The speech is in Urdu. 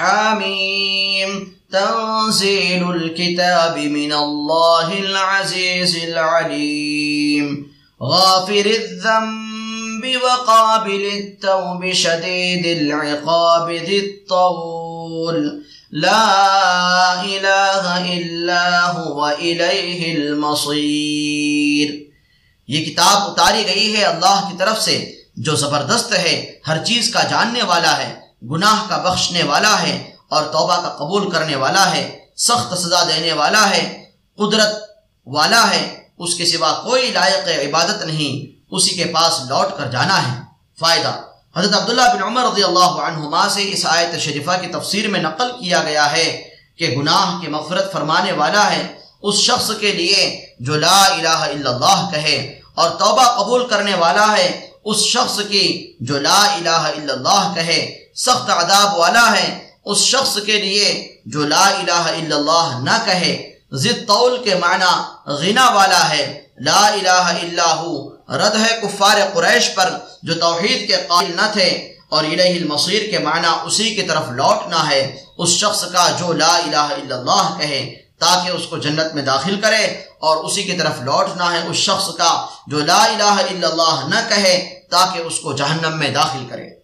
حاميم تنزيل الكتاب من الله العزيز العليم. غافر الذنب وقابل التوب شديد العقاب ذي الطول. لا إله إلا هو إليه المصير. یہ کتاب اتاری گئی ہے اللہ کی طرف سے، جو زبردست ہے، ہر چیز کا جاننے والا ہے۔ گناہ کا بخشنے والا ہے اور توبہ کا قبول کرنے والا ہے، سخت سزا دینے والا ہے، قدرت والا ہے، اس کے سوا کوئی لائق عبادت نہیں، اسی کے پاس لوٹ کر جانا ہے۔ فائدہ، حضرت عبداللہ بن عمر رضی اللہ عنہما سے اس آیت شریفہ کی تفسیر میں نقل کیا گیا ہے کہ گناہ کے مغفرت فرمانے والا ہے، اس شخص کے لیے جو لا الہ الا اللہ کہے اور توبہ قبول کرنے والا ہے اس شخص کی جو لا الہ الا اللہ کہے، سخت عذاب والا ہے، اس شخص کے لیے جو لا الہ الا اللہ نہ کہے ضد طول کے معنی غنا والا ہے۔ لا الہ الا ہو، رد ہے کفار قریش پر جو توحید کے قائل نہ تھے اور الہ المصیر کے معنی اسی کی طرف لوٹنا ہے۔ اس شخص کا جو لا الہ الا اللہ کہے تاکہ اس کو جنت میں داخل کرے اور اسی کی طرف لوٹنا ہے اس شخص کا جو لا الہ الا اللہ نہ کہے تاکہ اس کو جہنم میں داخل کرے۔